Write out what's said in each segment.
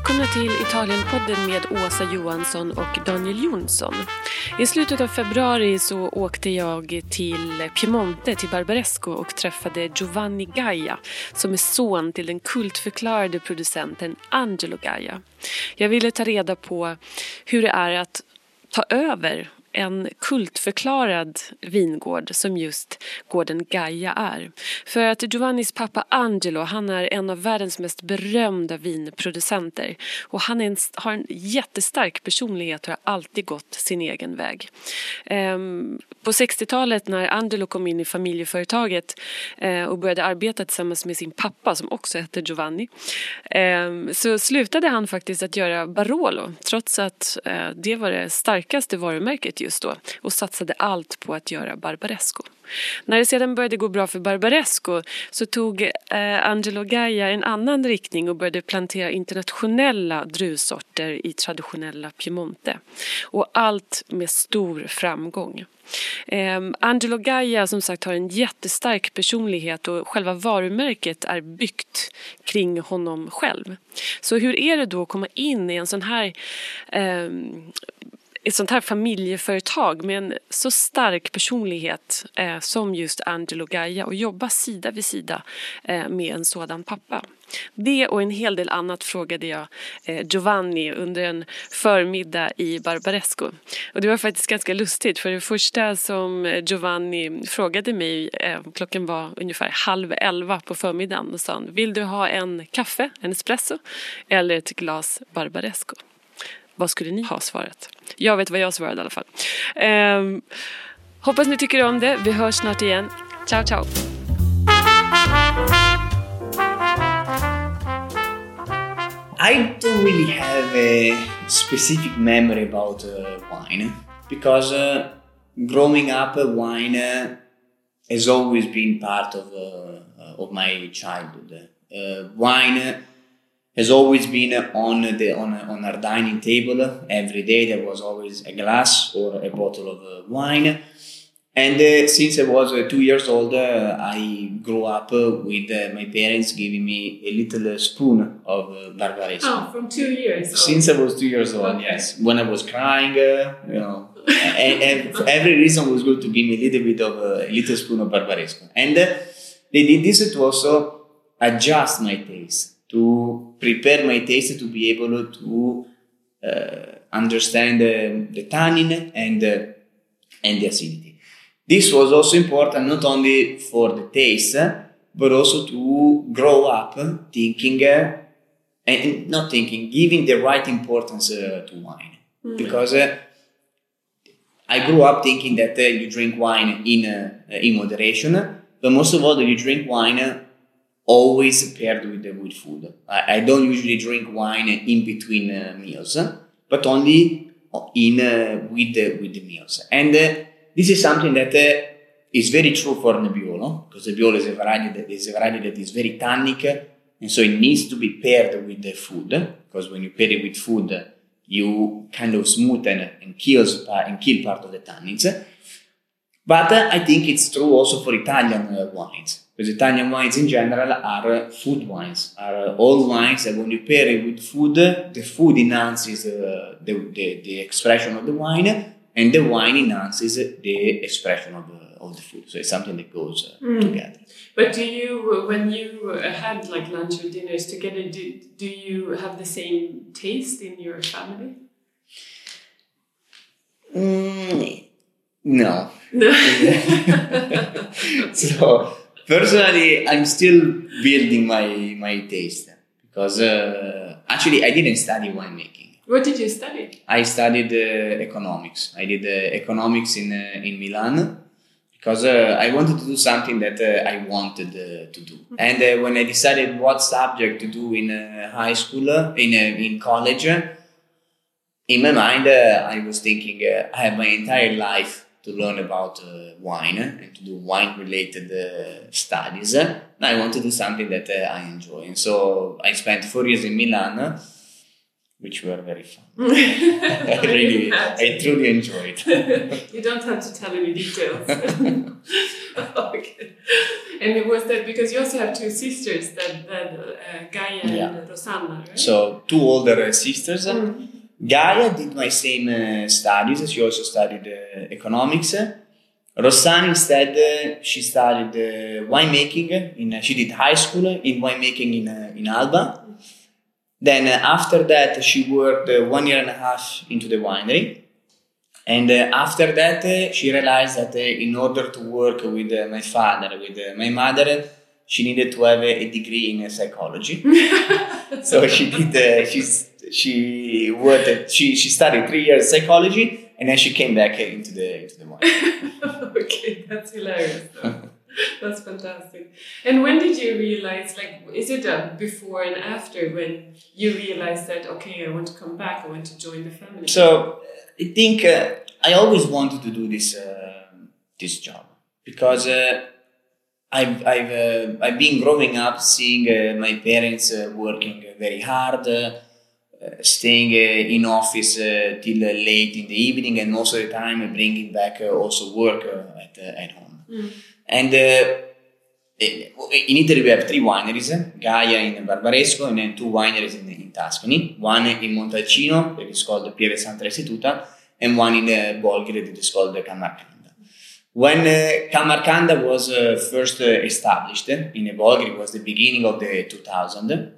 Välkomna till Italienpodden med Åsa Johansson och Daniel Jonsson. I slutet av februari så åkte jag till Piemonte, till Barbaresco och träffade Giovanni Gaia som är son till den kultförklarade producenten Angelo Gaia. Jag ville ta reda på hur det är att ta över en kultförklarad vingård som just gården Gaia är. För att Giovannis pappa Angelo, han är en av världens mest berömda vinproducenter och han en, har en jättestark personlighet och har alltid gått sin egen väg. Ehm, på 60-talet när Angelo kom in i familjeföretaget eh, och började arbeta tillsammans med sin pappa som också hette Giovanni eh, så slutade han faktiskt att göra Barolo trots att eh, det var det starkaste varumärket just då och satsade allt på att göra Barbaresco. När det sedan började gå bra för Barbaresco så tog eh, Angelo Gaia en annan riktning och började plantera internationella druvsorter i traditionella Piemonte. Och allt med stor framgång. Eh, Angelo Gaia som sagt har en jättestark personlighet och själva varumärket är byggt kring honom själv. Så hur är det då att komma in i en sån här eh, ett sånt här familjeföretag med en så stark personlighet eh, som just Angelo Gaia och jobba sida vid sida eh, med en sådan pappa. Det och en hel del annat frågade jag eh, Giovanni under en förmiddag i Barbaresco. Och det var faktiskt ganska lustigt för det första som eh, Giovanni frågade mig, eh, klockan var ungefär halv elva på förmiddagen och sa vill du ha en kaffe, en espresso eller ett glas Barbaresco? Vad skulle ni ha svarat? Jag vet vad jag svarade i alla fall. Um, hoppas ni tycker om det. Vi hörs snart igen. Ciao, ciao! I don't really have a specific memory about uh, wine because uh, growing up, uh, wine uh, has always been part of uh, of my childhood. Uh, wine has always been on the on, on our dining table every day. There was always a glass or a bottle of uh, wine. And uh, since I was uh, two years old, uh, I grew up uh, with uh, my parents giving me a little spoon of Barbaresco. Oh, from two years old. Since I was two years old, okay. yes. When I was crying, you know, and, and every reason was good to give me a little bit of a little spoon of Barbaresco. And they did this to also adjust my taste to prepare my taste to be able to uh, understand the, the tannin and uh, and the acidity. This was also important not only for the taste, but also to grow up thinking uh, and not thinking, giving the right importance uh, to wine. Mm-hmm. Because uh, I grew up thinking that uh, you drink wine in in moderation, but most of all, you drink wine always paired with the with food. I, I don't usually drink wine in between uh, meals, but only in uh, with the with the meals. And uh, this is something that uh, is very true for Nebbiolo because Nebbiolo is a variety that is a variety that is very tannic, and so it needs to be paired with the food because when you pair it with food, you kind of smoothen and kills and kill part of the tannins. But uh, I think it's true also for Italian uh, wines because Italian wines in general are food wines, are all wines that when you pair it with food, the food enhances uh, the, the, the, expression of the wine and the wine enhances the expression of the, of the food. So it's something that goes uh, mm. together. But do you, when you had like lunch or dinners together, do, do you have the same taste in your family? Mm, no. so personally, I'm still building my my taste because uh, actually I didn't study winemaking. What did you study? I studied uh, economics. I did uh, economics in uh, in Milan because uh, I wanted to do something that uh, I wanted to do. Mm-hmm. And when I decided what subject to do in high school, in in college, in my mind I was thinking I have my entire life to learn about uh, wine and to do wine related uh, studies. I want to do something that uh, I enjoy. And so I spent four years in Milan, which were very fun. I really, I truly enjoyed. you don't have to tell any details. okay. and it was that because you also have two sisters, that, that uh, Gaia Yeah. and Rossana, right? So two older uh, sisters. Mm. Gaia did my same uh, studies. She also studied uh, economics. Rossana instead, uh, she studied uh, winemaking. In uh, she did high school in winemaking in uh, in Alba. Then after that, she worked uh, one year and a half into the winery. And uh, after that, she realized that in order to work with my father, with my mother, she needed to have a, degree in psychology. so she did. Uh, she's she worked. She she studied three years psychology, and then she came back into the into the wine. okay, that's hilarious. that's fantastic. And when did you realize, like, is it a before and after when you realized that, okay, I want to come back, I want to join the family? So I think uh, I always wanted to do this uh, this job because uh, I've I've uh, I've been growing up seeing uh, my parents uh, working very hard, staying in office uh, till late in the evening, and most of the time bringing back uh, also work uh, at at home. Mm. And in Italy, we have three wineries Gaia in Barbaresco, and then two wineries in, in Tuscany. One in Montalcino, that is called Pieve Santa Restituta, and one in uh, Bolgheri, that is called Camarcanda. When uh, Camarcanda was uh, first uh, established in Bolgheri, it was the beginning of the 2000.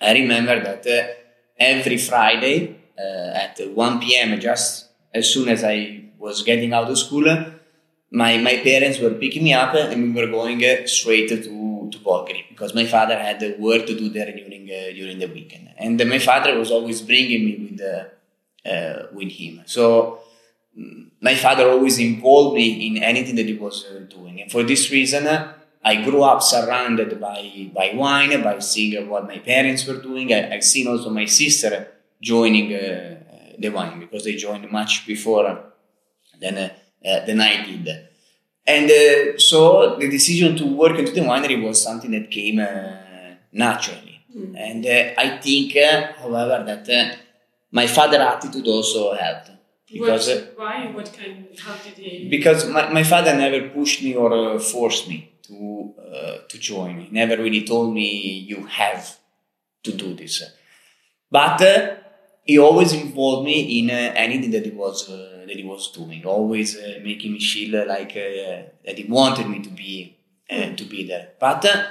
I remember that every Friday uh, at 1 p.m., just as soon as I was getting out of school, my, my parents were picking me up and we were going uh, straight to, to Bolgheri because my father had work to do there during, uh, during the weekend. And my father was always bringing me with, uh, uh, with him. So mm, my father always involved me in anything that he was doing. And for this reason, I grew up surrounded by, by wine, by seeing what my parents were doing. I, I've seen also my sister joining uh, the wine because they joined much before than, uh, uh, than I did. And uh, so the decision to work into the winery was something that came uh, naturally. Mm. And uh, I think, uh, however, that uh, my father attitude also helped because what, why? What kind? How did he? because my, my father never pushed me or uh, forced me to uh, to join. He never really told me you have to do this, but uh, he always involved me in uh, anything that he was uh, that he was doing. Always uh, making me feel like uh, that he wanted me to be uh, to be there, but. Uh,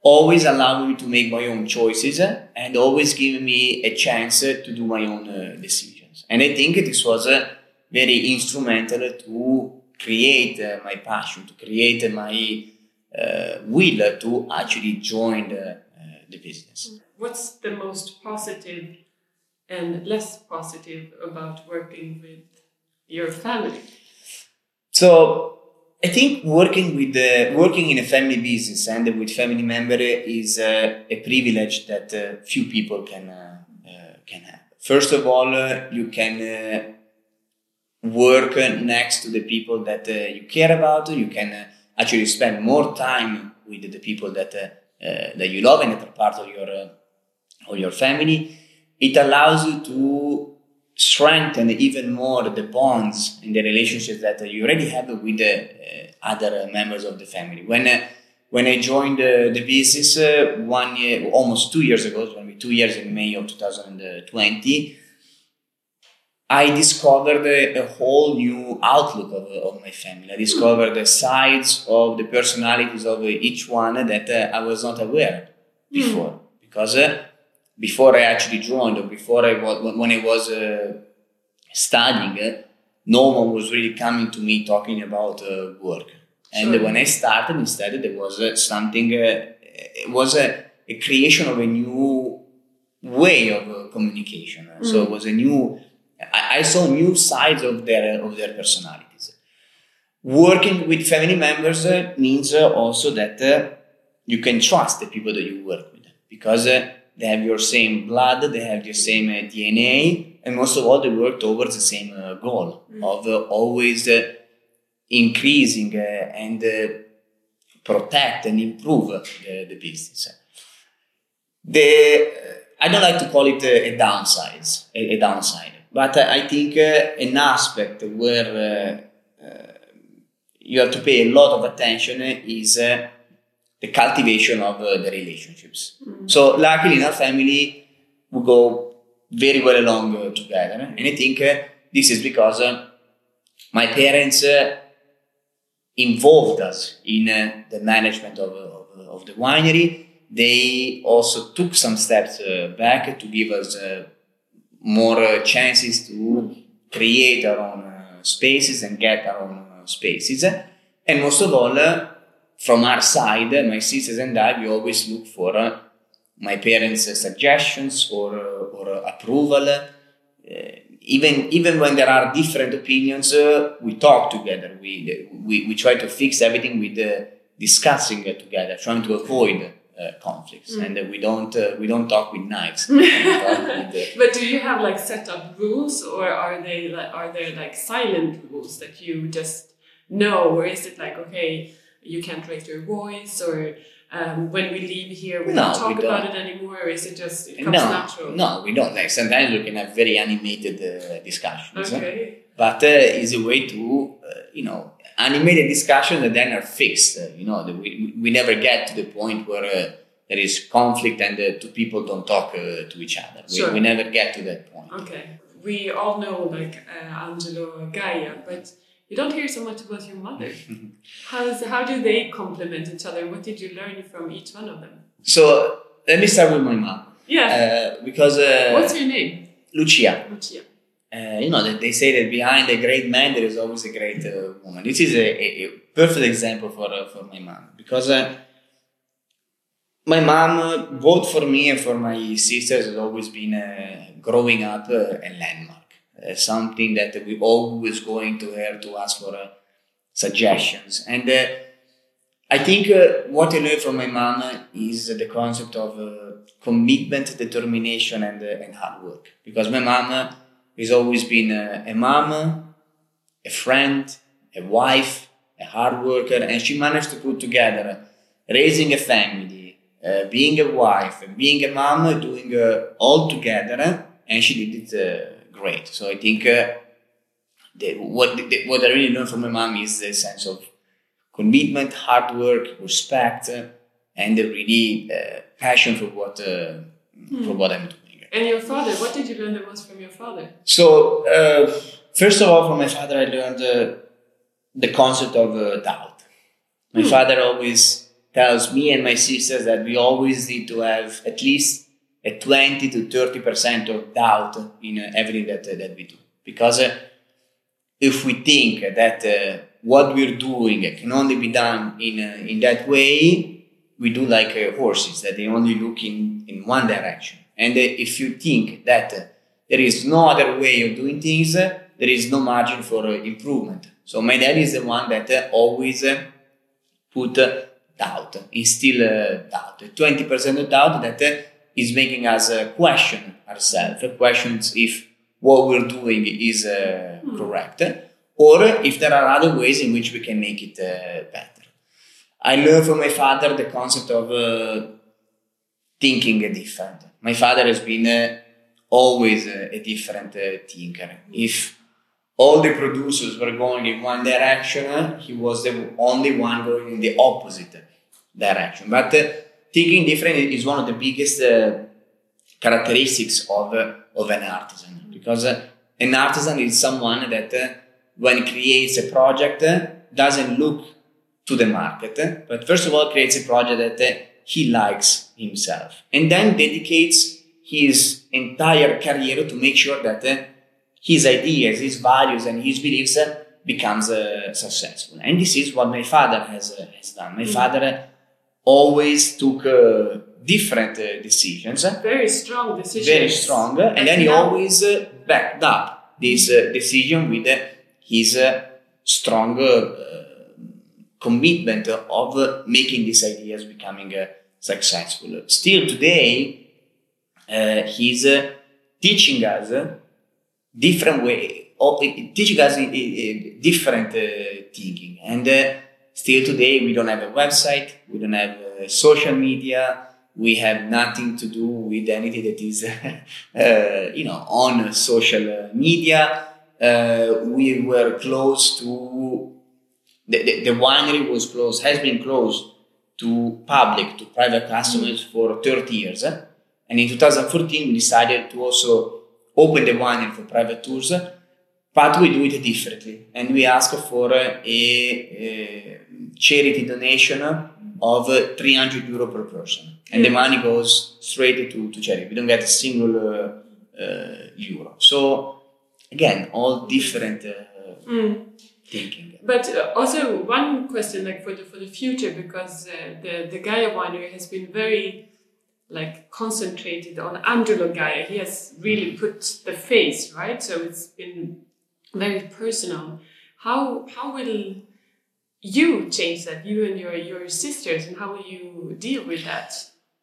Always allowing me to make my own choices uh, and always giving me a chance uh, to do my own uh, decisions. And I think this was uh, very instrumental to create uh, my passion, to create my uh, will to actually join the, uh, the business. What's the most positive and less positive about working with your family? So I think working with the working in a family business and with family member is uh, a privilege that uh, few people can uh, uh, can have. First of all, uh, you can uh, work next to the people that uh, you care about. You can uh, actually spend more time with the people that uh, that you love and that are part of your uh, of your family. It allows you to strengthen even more the bonds and the relationships that you already have with the uh, other members of the family. When when I joined uh, the business uh, one year, almost two years ago, to be two years in May of 2020, I discovered a, a whole new outlook of, of my family. I discovered the sides of the personalities of each one that uh, I was not aware before. Because uh, before I actually joined, or before I was, when I was uh, studying, uh, no one was really coming to me talking about uh, work. And Sure. when I started, instead, there was uh, something, uh, it was a, a creation of a new way of uh, communication. So it was a new, I, I saw new sides of their, of their personalities. Working with family members uh, means uh, also that uh, you can trust the people that you work with because uh, they have your same blood, they have your same uh, DNA, and most of all, they work towards the same uh, goal of uh, always increasing and protect and improve the, the business. The I don't like to call it a, a downside, a, a downside, but uh, I think uh, an aspect where uh, uh, you have to pay a lot of attention is uh, the cultivation of uh, the relationships. Mm. So luckily in our family, we go very well along uh, together. And I think uh, this is because uh, my parents uh, involved us in uh, the management of, of, of, the winery. They also took some steps back to give us more chances to create our own spaces and get our own spaces. And most of all, from our side, my sisters and I, we always look for uh, my parents' uh, suggestions or, uh, or approval. Uh, even even when there are different opinions, uh, we talk together. We, we we try to fix everything with discussing together, trying to avoid uh, conflicts, mm. and uh, we don't uh, we don't talk with knives. with, but do you have like set up rules, or are they like are there like silent rules that you just know, or is it like okay? you can't raise your voice or um, when we leave here we no, don't talk we don't. about it anymore or is it just it comes no, natural no we don't like sometimes we can have very animated uh, discussions okay. but uh, it's a way to uh, you know animated discussions that then are fixed uh, you know we, we never get to the point where uh, there is conflict and the two people don't talk uh, to each other we, sure. we never get to that point okay we all know like angelo gaja but you don't hear so much about your mother. How's, how do they complement each other? What did you learn from each one of them? So let me start with my mom. Yeah. Uh, because. Uh, What's your name? Lucia. Lucia. Uh, you know, they, they say that behind a great man there is always a great uh, woman. This is a, a, a, perfect example for, uh, for my mom. Because uh, my mom, both for me and for my sisters, has always been growing up a landmark uh, something that we always going to her to ask for uh, suggestions. And uh, I think uh, what I learned from my mom is the concept of uh, commitment, determination, and, and hard work. Because my mom has always been a mom, a friend, a wife, a hard worker, and she managed to put together raising a family, uh, being a wife, being a mom, doing uh, all together, and she did it great. So I think uh, the, what the, what I really learned from my mom is the sense of commitment, hard work, respect, uh, and a really uh, passion for what uh, hmm. for what I'm doing. And your father, what did you learn the most from your father? So uh, first of all, from my father, I learned uh, the concept of doubt. My hmm. father always tells me and my sisters that we always need to have at least a 20 to 30 percent of doubt in uh, everything that, uh, that we do. Because uh, if we think that uh, what we're doing can only be done in, uh, in that way, we do like uh, horses, that they only look in, in one direction. And if you think that there is no other way of doing things, there is no margin for improvement. So my dad is the one that always put doubt, instill doubt, 20% of doubt that is making us uh, question ourselves, questions if what we're doing is uh, mm. correct, or if there are other ways in which we can make it uh, better. I learned from my father the concept of uh, thinking different. My father has been uh, always a different uh, thinker. If all the producers were going in one direction, he was the only one going in the opposite direction. But thinking different is one of the biggest uh, characteristics of, uh, of an artisan because uh, an artisan is someone that uh, when creates a project uh, doesn't look to the market uh, but first of all creates a project that he likes himself and then dedicates his entire career to make sure that his ideas his values and his beliefs becomes successful and this is what my father has, has done my mm-hmm. father always took uh, different uh, decisions. Very strong decisions. Very strong. And then he always uh, backed up this uh, decision with uh, his uh, strong commitment of making these ideas becoming successful. Still today, he's teaching us different way, of, teaching us different thinking. And Still today, we don't have a website, we don't have uh, social media, we have nothing to do with anything that is, uh, you know, on social media. Uh, we were close to the, the, the, winery was closed, has been closed to public, to private customers for 30 years. And in 2014, we decided to also open the winery for private tours, but we do it differently. And we ask for a, a charity donation of 300 euro per person. And the money goes straight to, to charity. We don't get a single uh, uh, euro. So, again, all different uh, mm. Thinking. But uh, also one question, like for the for the future, because uh, the the Gaja winery has been very like concentrated on Angelo Gaja. He has really put the face right, so it's been very personal. How how will you change that? You and your your sisters, and how will you deal with that?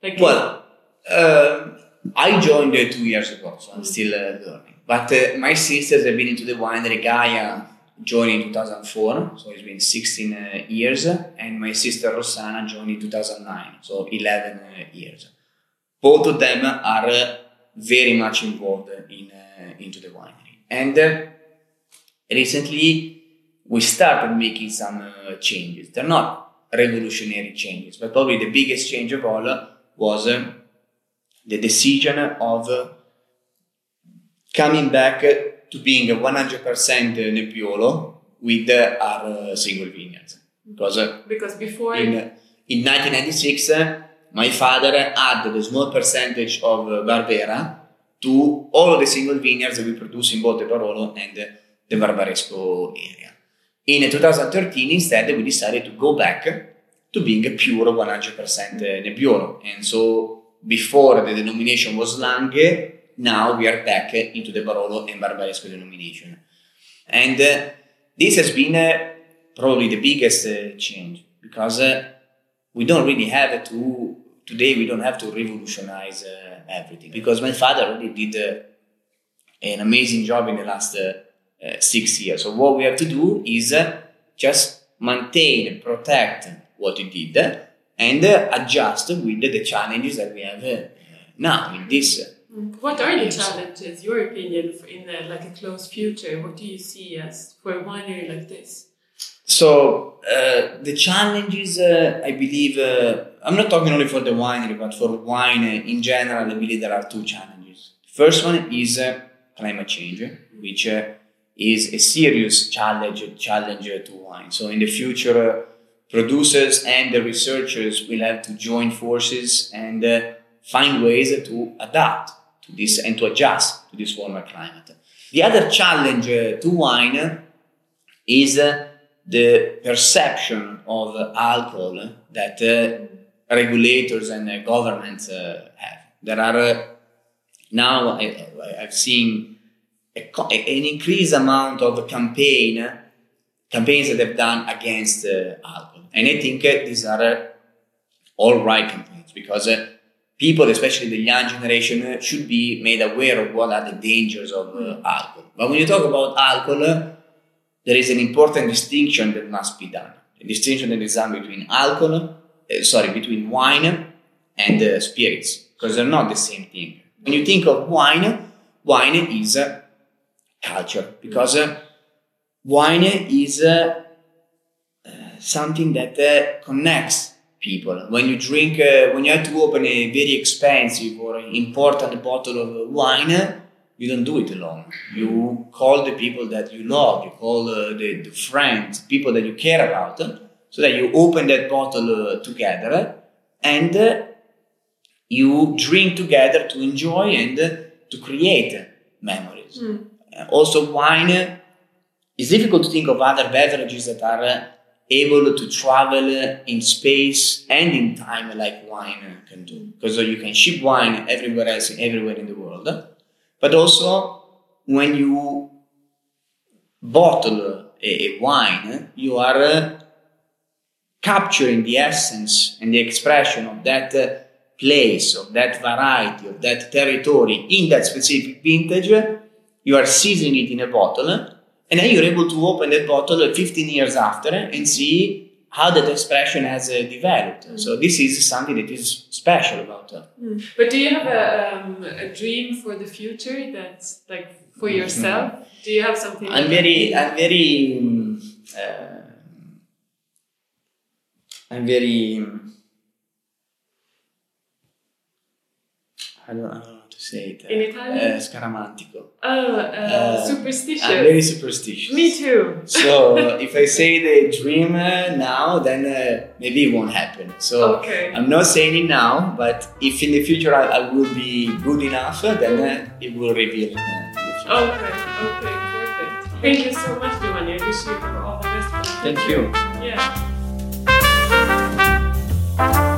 Like well, uh, I joined uh, two years ago, so I'm mm. still uh, learning. But uh, my sisters have been into the winery Gaia joined in 2004, so it's been 16 uh, years, and my sister Rossana joined in 2009, so 11 uh, years. Both of them are uh, very much involved in uh, into the winery, and uh, recently we started making some uh, changes. They're not revolutionary changes, but probably the biggest change of all was the decision of coming back to being 100% Nebbiolo with our single vineyards. Because, because before in, in 1996 my father added a small percentage of Barbera to all the single vineyards that we produce in both the Barolo and the Barbaresco area. In 2013 instead we decided to go back to being a pure 100% Nebbiolo and so before the denomination was Langhe now we are back into the Barolo and Barbaresco denomination. And uh, this has been uh, probably the biggest uh, change because uh, we don't really have to, today we don't have to revolutionize uh, everything because my father already did uh, an amazing job in the last six years. So what we have to do is just maintain, protect what he did and adjust with the challenges that we have now in this what are the challenges, your opinion, in a, like a close future? What do you see as for a winery like this? So uh, the challenges, uh, I believe, uh, I'm not talking only for the winery, but for wine in general. I believe there are two challenges. First one is uh, climate change, which uh, is a serious challenge challenge to wine. So in the future, producers and the researchers will have to join forces and uh, find ways to adapt to this and to adjust to this warmer climate. The other challenge uh, to wine is uh, the perception of alcohol that uh, regulators and uh, governments uh, have. There are uh, now I, have seen a, an increased amount of campaign campaigns that have done against alcohol, and I think these are all right campaigns because people, especially the young generation, should be made aware of what are the dangers of uh, alcohol. But when you talk about alcohol, there is an important distinction that must be done. The distinction that is done between alcohol, uh, sorry, between wine and uh, spirits, because they're not the same thing. When you think of wine, wine is uh, culture, because uh, wine is uh, something that connects people. When you drink, uh, when you have to open a very expensive or important bottle of wine, you don't do it alone. You call the people that you love, you call uh, the, the friends, people that you care about, so that you open that bottle uh, together and uh, you drink together to enjoy and to create memories. Mm. also, wine is difficult to think of other beverages that are able to travel in space and in time like wine can do. Because you can ship wine everywhere else everywhere in the world. But also when you bottle a, a wine you are uh, capturing the essence and the expression of that uh, place of that variety of that territory in that specific vintage. You are seizing it in a bottle and then you're able to open that bottle 15 years after and see how that expression has uh, developed. Mm. So this is something that is special about it. Mm. But do you have a, um, a dream for the future that's like for mm-hmm. yourself? Mm -hmm. Do you have something? I'm very, I'm very, uh, I'm very. I don't, know how to say it? In Italian? Uh, scaramantico. Oh, uh, uh, superstitious. I'm very superstitious. Me too. so if I say the dream uh, now, then uh, maybe it won't happen. So okay. I'm not saying it now, but if in the future I, I will be good enough, then it will reveal. Okay, okay, perfect. Thank you so much, Giovanni. I wish you all the best. Thank you. Yeah.